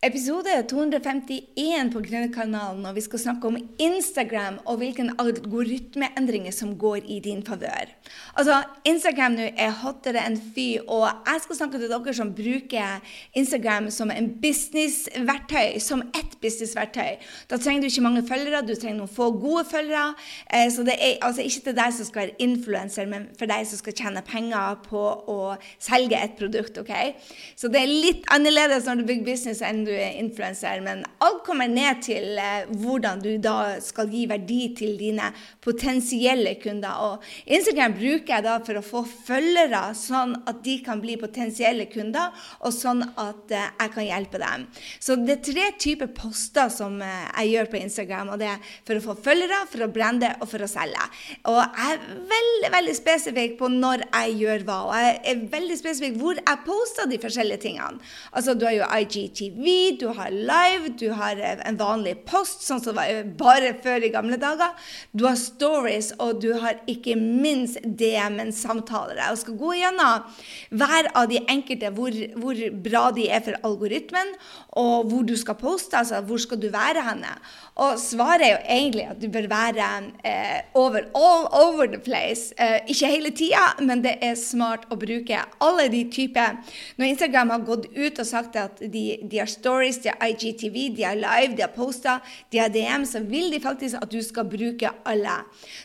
Episode 251 på Grønnekanalen, og vi skal snakke om Instagram og hvilke algoritmeendringer som går i din favør. Altså, Instagram nå er hottere enn fy, og jeg skal snakke til dere som bruker Instagram som en businessverktøy, som ett businessverktøy. Da trenger du ikke mange følgere, du trenger noen få gode følgere. Eh, så det er altså ikke til deg som skal være influenser, men for deg som skal tjene penger på å selge et produkt. ok? Så det er litt annerledes når du bygger business enn du er influenser, men alt kommer ned til eh, hvordan du da skal gi verdi til dine potensielle kunder. Og Instagram bruker jeg da for å få følgere, sånn at de kan bli potensielle kunder, og sånn at eh, jeg kan hjelpe dem. Så det er tre typer poster som eh, jeg gjør på Instagram, og det er for å få følgere, for å brande og for å selge. Og jeg er veldig, veldig spesifikk på når jeg gjør hva, og jeg er veldig spesifikk hvor jeg poster de forskjellige tingene. Altså, du har jo IGTV, du har live, du har eh, en vanlig post, sånn som var eh, bare før i gamle dager. Du har stories, og du har ikke minst DM-en-samtaler. Jeg skal gå gjennom hver av de enkelte, hvor, hvor, bra de er for algoritmen, og hvor du skal poste, altså hvor skal du være henne. Og svaret er jo egentlig at du bør være eh, over, all over the place. Eh, ikke hele tida, men det er smart å bruke alle de typer Når Instagram har gått ut og sagt at de, de har stories, de har IGTV, de har live, de har poster, de har DM, så vil de faktisk at du skal bruke alle.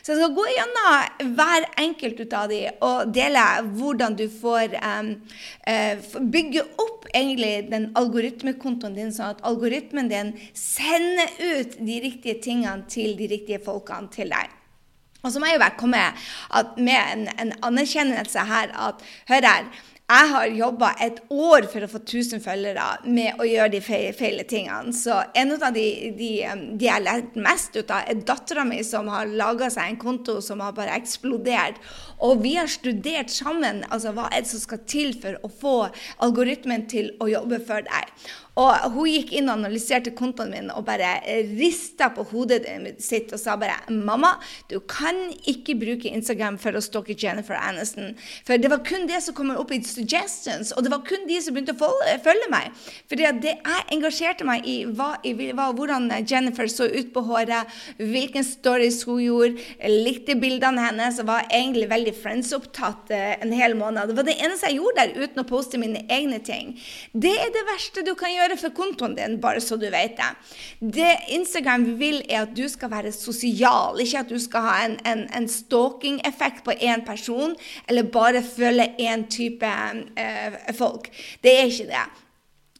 Så jeg skal gå gjennom hver enkelt ut av de og dele hvordan du får um, uh, bygge opp egentlig den algoritmekontoen din, sånn at algoritmen din sender ut de riktige tingene til de riktige folkene til deg. Og så må jeg jo komme med en, en anerkjennelse her at hør her, jeg har jobba et år for å få 1000 følgere med å gjøre de feile, tingene. Så en av de, de, de jeg har lært mest ut av, er dattera mi som har laga seg en konto som har bare eksplodert. Og vi har studert sammen altså, hva er det som skal til for å få algoritmen til å jobbe for deg. Og hun gikk inn og analyserte kontoen min og bare rista på hodet sitt og sa bare 'Mamma, du kan ikke bruke Instagram for å stalke Jennifer Aniston.' For det var kun det som kommer opp i suggestions, og det var kun de som begynte å følge meg. Det jeg engasjerte meg i, var, var hvordan Jennifer så ut på håret, hvilken stories hun gjorde, likte bildene hennes og var egentlig veldig Friends-opptatt eh, en hel måned. Det var det eneste jeg gjorde der uten å poste mine egne ting. Det er det verste du kan gjøre for kontoen din, bare så du vet det. Det Instagram vil, er at du skal være sosial, ikke at du skal ha en, en, en stalking-effekt på én person, eller bare følge én type eh, folk. Det er ikke det.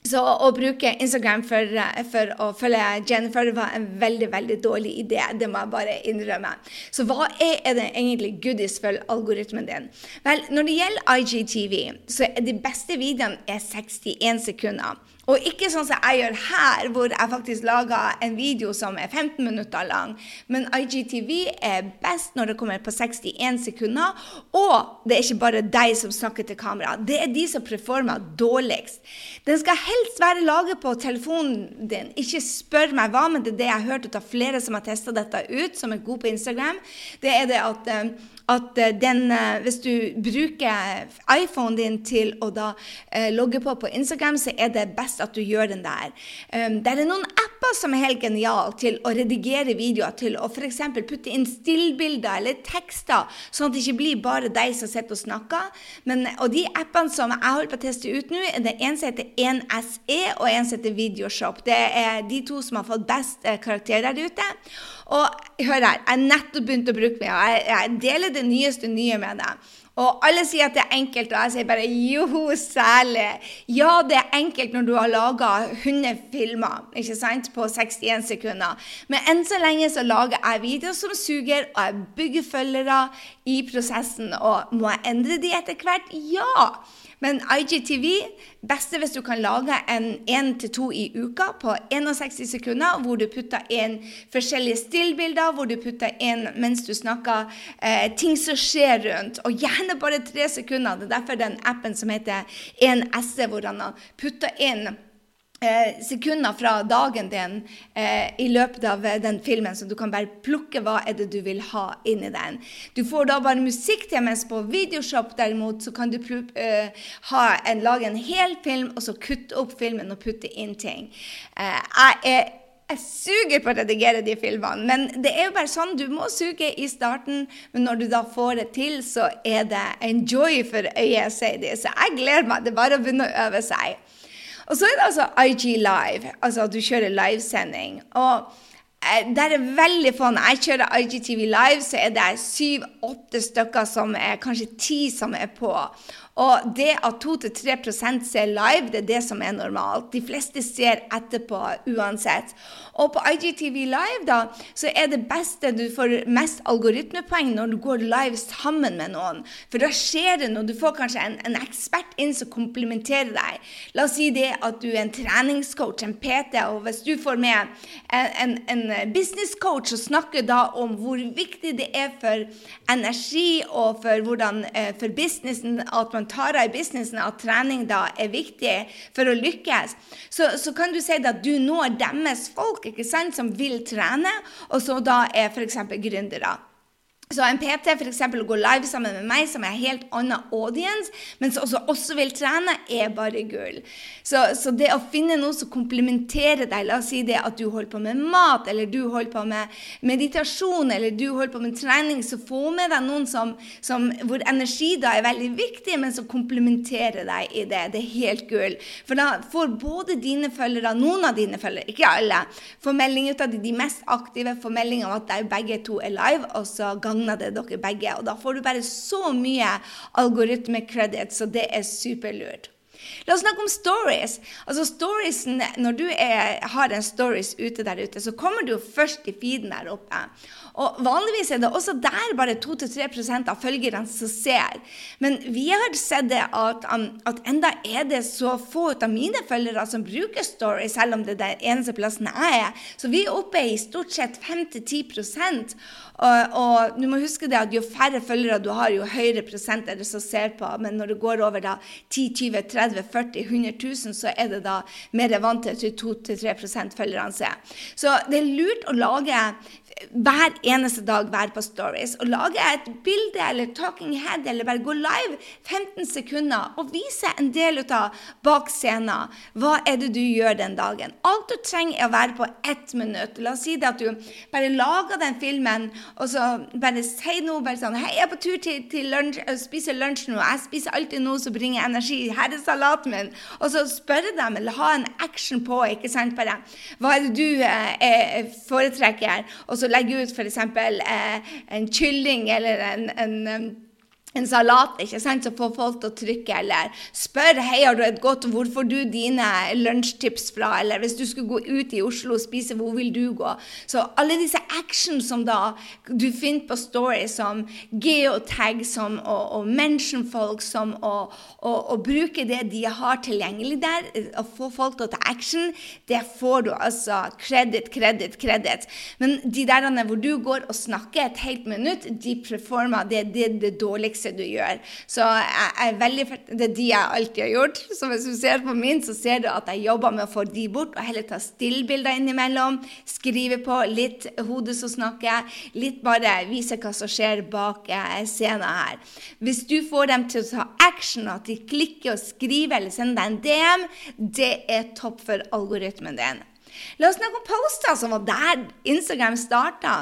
Så å bruke Instagram for, for, å følge Jennifer var en veldig veldig dårlig idé. Det må jeg bare innrømme. Så hva er, det egentlig goodies for algoritmen din? Vel, når det gjelder IGTV, så er de beste videoene er 61 sekunder. Og ikke sånn som jeg gjør her, hvor jeg faktisk lager en video som er 15 minutter lang. Men IGTV er best når det kommer på 61 sekunder. Og det er ikke bare deg som snakker til kamera. Det er de som performer dårligst. Den skal helst være laget på telefonen din. Ikke spør meg hva, men det er det jeg har hørt ut av flere som har testa dette ut, som er gode på Instagram. Det er det at eh, at eh, den, eh, hvis du bruker iPhonen din til å da eh, logge på på Instagram, så er det best at du gjør den der. Um, det er noen apper som er helt geniale til å redigere videoer, til å f.eks. putte inn stillbilder eller tekster, sånn at det ikke blir bare deg som sitter og snakker. Men, og de appene som jeg holder på å teste ut nå, det en som heter 1SE, og en som heter Videoshop. Det er de to som har fått best karakter der ute. Og hør her, jeg nettopp begynt å bruke meg, og jeg, jeg deler det nyeste nye med deg. Og alle sier at det er enkelt, og jeg sier bare joho, særlig. Ja, det er enkelt når du har laga 100 filmer ikke sant, på 61 sekunder. Men enn så lenge så lager jeg videoer som suger, og jeg bygger følgere i prosessen. Og må jeg endre de etter hvert? Ja! Men IGTV beste hvis du kan lage en én til to i uka på 61 sekunder, hvor du putter inn forskjellige stillbilder, hvor du putter inn mens du snakker, eh, ting som skjer rundt. Og gjerne bare tre sekunder. Det er derfor den appen som heter 1SE, hvor han putter inn eh, sekunder fra dagen din eh, i løpet av eh, den filmen, så du kan bare plukke hva er det du vil ha inni den. Du får da bare musikk til, mens på Videoshop derimot så kan du ha en, lage en hel film, og så kutte opp filmen og putte inn ting. Uh, jeg er jeg suger på å redigere de filmene, men det er jo bare sånn. Du må suge i starten, men når du da får det til, så er det en joy for øyet, sier de. Så jeg gleder meg. Det er bare å begynne å øve seg. Og så er det altså IG Live, altså at du kjører livesending. Og eh, det er veldig få. Når jeg kjører IGTV Live, så er det syv-åtte stykker som er kanskje ti som er på. Og det at 2-3% ser live, det er det som er normalt. De fleste ser etterpå uansett. Og på IGTV Live da, så er det beste du får mest algoritmepoeng når du går live sammen med noen. For da skjer det noe. Du får kanskje en, en ekspert inn som komplementerer deg. La oss si det at du er en treningscoach, en PT, og hvis du får med en, en, en businesscoach og snakker da om hvor viktig det er for energi og for, hvordan, eh, for businessen at man tar av i businessen, at trening da er viktig for å lykkes, så, så kan du si at du når deres folk ikke sant, som vil trene, og så da er f.eks. gründere. Så en PT for eksempel, går live sammen med meg, som er en helt annen audience, men som også, også, vil trene, er bare gull. Så, så, det å finne noe som komplementerer deg, la oss si det at du holder på med mat, eller du holder på med meditasjon, eller du holder på med trening, så få med deg noen som, som, hvor energi da er veldig viktig, men som komplementerer deg i det. Det er helt gull. For da får både dine følgere, noen av dine følgere, ikke alle, får melding ut av de, de mest aktive, får melding om at de begge to er live, og så gang gagner det dere begge. Og da får du bare så mye algoritme-credit, så det er superlurt. La oss snakke om stories. Altså storiesen, Når du er, har en stories ute der ute, så kommer du først i feeden der oppe. Og Vanligvis er det også der bare 2-3% av følgerne som ser. Men vi har sett det at, um, at, enda er det så få av mine følgere som bruker stories, selv om det er den eneste plassen jeg er. Så vi er oppe i stort sett 5-10 og, og, du må huske det at jo færre følgere du har, jo høyere prosent er det som ser på. Men når det går over da 10 20 30 40 100 000, så er det da mer vant til 2-3% følgerne ser. Så det er lurt å lage hver eneste dag være på Stories og lage et bilde eller talking head eller bare gå live 15 sekunder og vise en del ut av bak scenen. Hva er det du gjør den dagen? Alt du trenger, er å være på ett minutt. La oss si det at du bare lager den filmen, og så bare si noe bare sånn Hei, jeg er på tur til, til lunsj, jeg spiser lunsj nå. Jeg spiser alltid noe som bringer energi. Her er salaten min. Og så spørre dem, eller ha en action på, ikke sant, bare Hva er det du eh, foretrekker? Og så legge ut f.eks. Eh, en kylling eller en, en en salat ikke sant, så får folk til å trykke, eller spør hei, har du et godt, hvor får du dine lunsjtips fra, eller hvis du skulle gå ut i Oslo og spise, hvor vil du gå? Så alle disse action som da du finner på Story, som geotag, som å, mention folk, som å, bruke det de har tilgjengelig der, og få folk til å ta action, det får du altså kreditt, kreditt, kreditt. Men de der hvor du går og snakker et helt minutt, de performer, det det, det dårligste du gjør. Så jeg, er veldig, Det er de jeg alltid har gjort. Så hvis du ser på min, så ser du at jeg jobber med å få de bort, og heller ta stillbilder innimellom. Skrive på litt hodet som snakker, litt bare vise hva som skjer bak eh, scenen her. Hvis du får dem til å ta action, at de klikker og skriver eller sender deg en DM, det er topp for algoritmen din. La oss snakke om poster, som var der Instagram starta.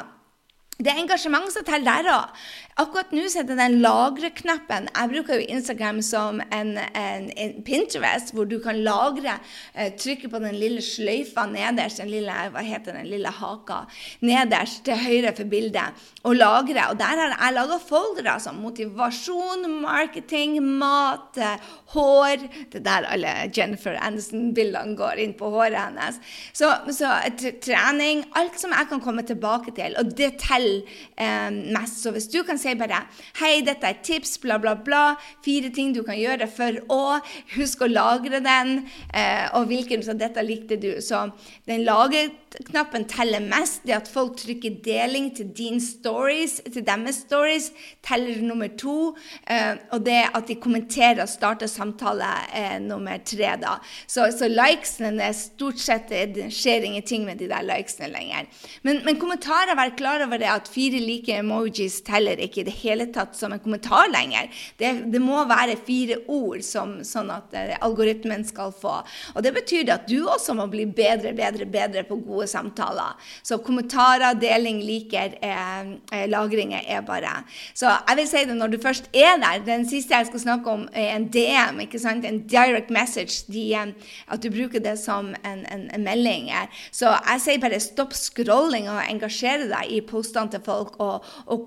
Det er engasjement som teller der òg. Akkurat nå er det den lagre-knappen. Jeg bruker jo Instagram som en, en, en Pinterest, hvor du kan lagre. Eh, trykke på den lille sløyfa nederst, den lille, hva heter den lille haka, nederst til høyre for bildet, og lagre. Og der har jeg laga foldere som motivasjon, marketing, mat, eh, hår Det er der alle Jennifer Aniston-bildene går inn på håret hennes. Så, så trening Alt som jeg kan komme tilbake til. Og det teller eh, mest. Så hvis du kan sier bare Hei, dette er tips, bla, bla, bla. Fire ting du kan gjøre for å. Husk å lagre den. Eh, og hvilken av dette likte du. Så den lagerknappen teller mest. Det at folk trykker deling til din stories, til deres stories, teller nummer to. Eh, og det at de kommenterer og starter samtale eh, nummer tre. da. Så, så likesene er stort sett Det skjer ingenting med de der likesene lenger. Men, men kommentarer, vær klar over det at fire like emojis teller ikke i det hele tatt som en kommentar lenger. Det, det må være fire ord som, sånn at uh, algoritmen skal få. Og det betyr at du også må bli bedre, bedre, bedre på gode samtaler. Så kommentarer, deling, liker, eh, eh, lagringer er bare Så jeg vil si det når du først er der. Den siste jeg skal snakke om, er en DM, ikke sant? en direct message. De, eh, at du bruker det som en, en, en melding. Så jeg sier bare stopp scrolling og engasjere deg i postene til folk og, og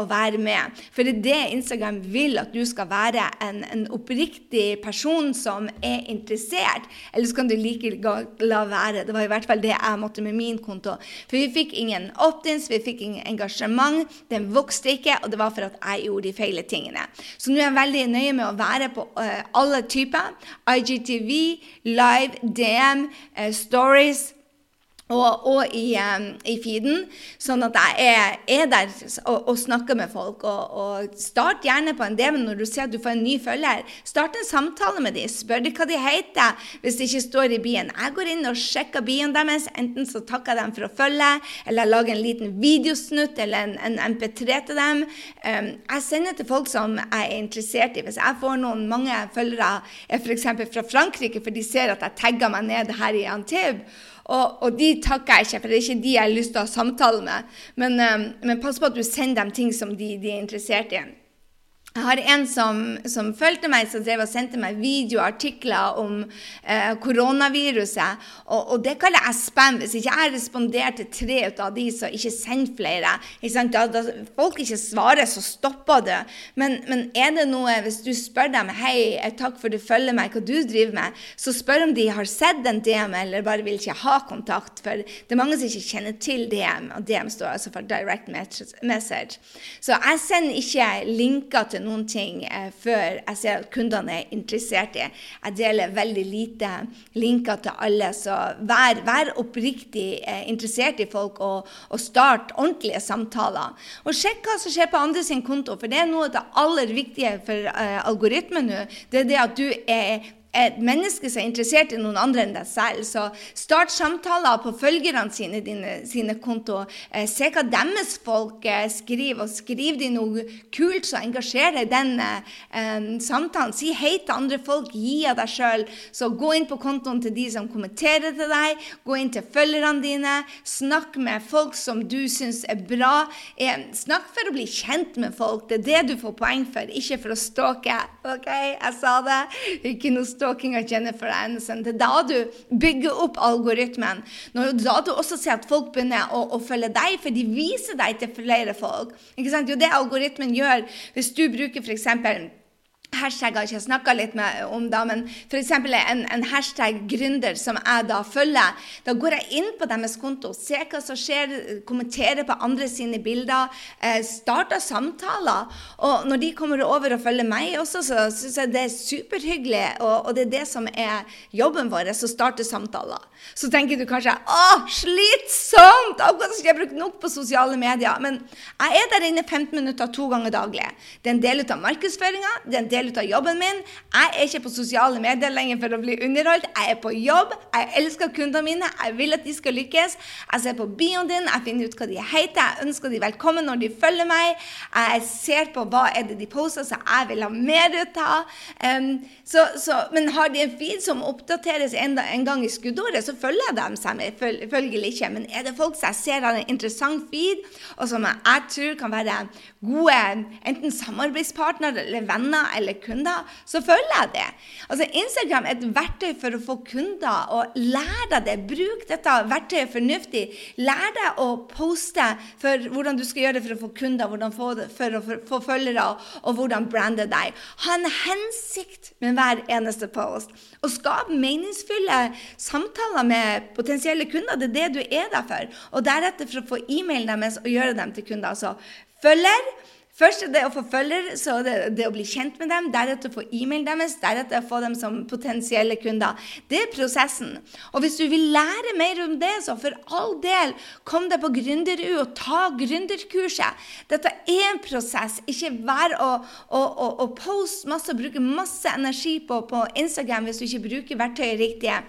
og være med. For det er det Instagram vil, at du skal være en, en oppriktig person som er interessert. Eller så kan du like godt la være. Det var i hvert fall det jeg måtte med min konto. For vi fikk ingen opt-ins, vi fikk ingen engasjement. Den vokste ikke, og det var for at jeg gjorde de feile tingene. Så nå er jeg veldig nøye med å være på uh, alle typer. IGTV, live, DM, uh, stories og, og i, um, i, feeden, sånn at jeg er, er der og, og, snakker med folk. Og, og, Start gjerne på en DM når du ser at du får en ny følger. Start en samtale med dem. Spør dem hva de heter hvis det ikke står i bien. Jeg går inn og sjekker bien deres. Enten så takker jeg dem for å følge, eller jeg lager en liten videosnutt eller en, en MP3 til dem. Um, jeg sender til folk som jeg er interessert i. Hvis jeg får noen mange følgere f.eks. fra Frankrike, for de ser at jeg tagger meg ned her i Antibes, og, og, de takker jeg ikke, for det er ikke de jeg har lyst til å ha samtale med. Men, um, men pass på at du sender dem ting som de, de er interessert i. Jeg har en som, som fulgte meg, som drev og sendte meg videoartikler om eh, koronaviruset. Og, og, det kaller jeg spam. Hvis ikke jeg responderer til tre ut av de, så ikke send flere. Ikke da, da, folk ikke svarer, så stopper du. Men, men, er det noe, hvis du spør dem hei, eh, takk for du følger meg, hva du driver med, så spør om de har sett en DM eller bare vil ikke ha kontakt. For det er mange som ikke kjenner til DM, og DM står altså for direct message. Så jeg sender ikke linker til noen ting eh, før jeg ser at kundene er interessert i. Jeg deler veldig lite linker til alle, så vær, vær oppriktig eh, interessert i folk og, og, start ordentlige samtaler. Og sjekk hva som skjer på andre sin konto, for det er noe av det aller viktige for eh, algoritmen nå. Det er det at du er et menneske som er interessert i noen andre enn deg selv. Så start samtaler på følgerne sine, dine, sine konto. Eh, se hva deres folk eh, skriver, og skriv de noe kult som engasjerer den eh, samtalen. Si hei til andre folk, gi av deg sjøl. Så gå inn på kontoen til de som kommenterer til deg, gå inn til følgerne dine, snakk med folk som du syns er bra. Eh, snakk for å bli kjent med folk. Det er det du får poeng for, ikke for å stalke. OK, jeg sa det. Ikke noe stalking av Jennifer Aniston. Det er da du bygger opp algoritmen. Når da du også ser at folk begynner å, å følge deg, for de viser deg til flere folk. Jo, det algoritmen gjør hvis du bruker f.eks hashtag har ikke jeg snakka litt med, om, da, men f.eks. En, en hashtag gründer som jeg da følger. Da går jeg inn på deres konto, ser hva som skjer, kommenterer på andre sine bilder, eh, starter samtaler. Og når de kommer over og følger meg også, så syns jeg det er superhyggelig. Og, og, det er det som er jobben vår, å starte samtaler. Så tenker du kanskje å, slitsomt! Akkurat som jeg brukt nok på sosiale medier. Men jeg er der inne 15 minutter to ganger daglig. Det er en del av markedsføringa, det er en del av jobben min. Jeg er ikke på sosiale medier lenger for å bli underholdt. Jeg er på jobb. Jeg elsker kundene mine. Jeg vil at de skal lykkes. Jeg ser på bioen din, jeg finner ut hva de heter. Jeg ønsker de velkommen når de følger meg. Jeg ser på hva er det de poster, så jeg vil ha mer ut av. Um, så, så, men har de en feed som oppdateres en, en gang i skuddåret, så følger jeg dem selvfølgelig ikke. Men er det folk som jeg ser har en interessant feed, og som jeg tror kan være gode enten samarbeidspartnere eller venner eller kunder, så følger jeg det. Altså Instagram er et verktøy for å få kunder, og lær deg det. Bruk dette verktøyet fornuftig. Lær deg å poste for hvordan du skal gjøre det for å få kunder, hvordan få, for å få følgere, og hvordan brande deg. Ha en hensikt med hver eneste post. Og skap meningsfulle samtaler med potensielle kunder. Det er det du er der for. Og deretter for å få e-mailen deres og gjøre dem til kunder. Altså følger, Først er det å få følgere, så det det å bli kjent med dem, deretter få e-mailen deres, deretter få dem som potensielle kunder. Det er prosessen. Og hvis du vil lære mer om det, så for all del, kom deg på Gründeru og ta gründerkurset. Dette er en prosess. Ikke vær å, å, å, å poste masse og bruke masse energi på, på Instagram hvis du ikke bruker verktøyet riktige.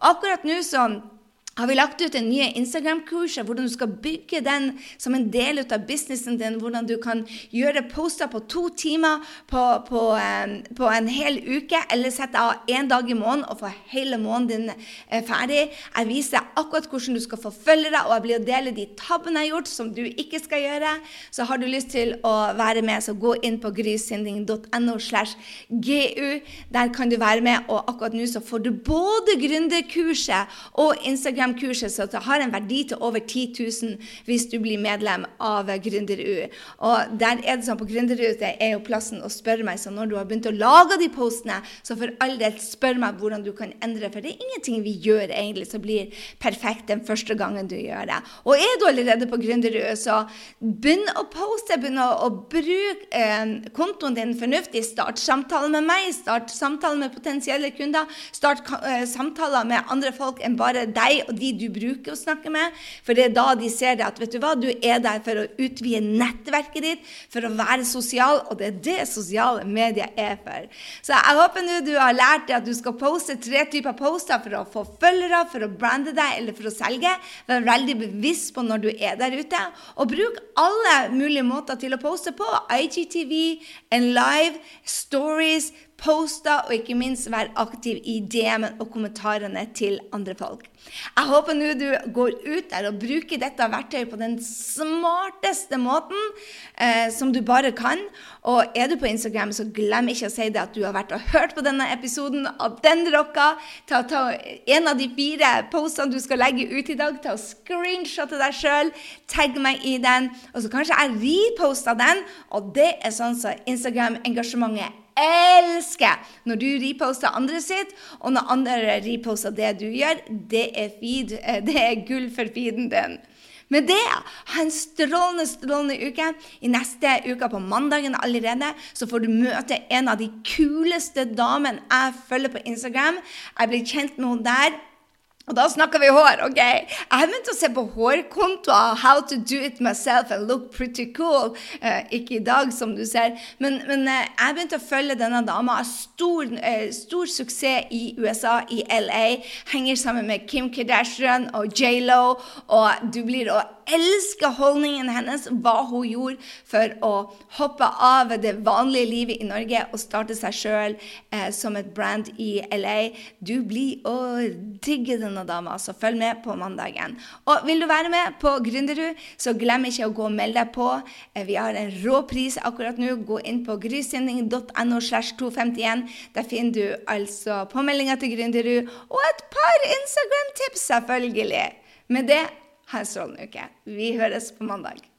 Og akkurat nå så har vi lagt ut en ny Instagram-kurs hvordan du skal bygge den som en del av businessen din. Hvordan du kan gjøre poster på to timer på, på, på en hel uke, eller sette av én dag i måneden og få hele måneden din uh, ferdig. Jeg viser akkurat hvordan du skal få følgere, og jeg blir å dele de tabbene jeg har gjort som du ikke skal gjøre. Så har du lyst til å være med, så gå inn på grysynding.no. Der kan du være med, og akkurat nå så får du både gründerkurset og Instagram Instagram-kurset så det har en verdi til over 10 000 hvis du blir medlem av Gründer-U. Og der er det sånn på Gründer-U det er jo plassen å spørre meg. Så når du har begynt å lage de postene, så for all del spør meg hvordan du kan endre. For det er ingenting vi gjør egentlig som blir perfekt den første gangen du gjør det. Og er du allerede på Gründer-U, så begynn å poste. Begynn å, å bruke eh, kontoen din fornuftig. Start samtalen med meg, start samtalen med potensielle kunder. Start eh, samtaler med andre folk enn bare deg og de du bruker å snakke med. For det er da de ser det at vet du hva, du er der for å utvide nettverket ditt, for å være sosial, og det er det sosiale medier er for. Så jeg håper nå du har lært deg at du skal poste tre typer poster for å få følgere, for å brande deg eller for å selge. Vær veldig bevisst på når du er der ute, og bruk alle mulige måter til å poste på. IGTV, en live, stories, poster, og ikke minst være aktiv i DM-en og kommentarene til andre folk. Jeg håper nå du går ut der og bruker dette verktøyet på den smarteste måten eh, som du bare kan. Og er du på Instagram, så glem ikke å si det at du har vært og hørt på denne episoden, at den rocka. Ta, ta en av de fire postene du skal legge ut i dag, ta og screenshotte deg sjøl, tagg meg i den, og så kanskje jeg reposter den. Og det er sånn som så Instagram-engasjementet elsker når du reposter andre sitt, og når andre reposter det du gjør. Det er, feed, eh, det er gull for feeden din. Med det, ha en strålende strålende uke. I neste uke, på mandagen allerede, så får du møte en av de kuleste damene jeg følger på Instagram. Jeg blir kjent med henne der. Og da snakker vi hår. ok? Jeg har begynt å se på hårkontoer. How to do it myself and look pretty cool. Eh, ikke i dag, som du ser. Men, men eh, jeg begynte å følge denne dama. Stor, eh, stor suksess i USA, i LA. Henger sammen med Kim Kardashian og J.Lo. Og du blir å elske holdningen hennes, hva hun gjorde for å hoppe av det vanlige livet i Norge og starte seg sjøl eh, som et brand i LA. Du blir å digge denne dama, så følg med på mandagen. Og vil du være med på Gründerud, så glem ikke å gå og melde deg på. Eh, vi har en rå pris akkurat nå. Gå inn på grysynding.no slash 251. Der finner du altså påmeldinga til Gründerud og et par Instagram-tips, selvfølgelig. Med det ha en strålende uke. Vi høres på mandag.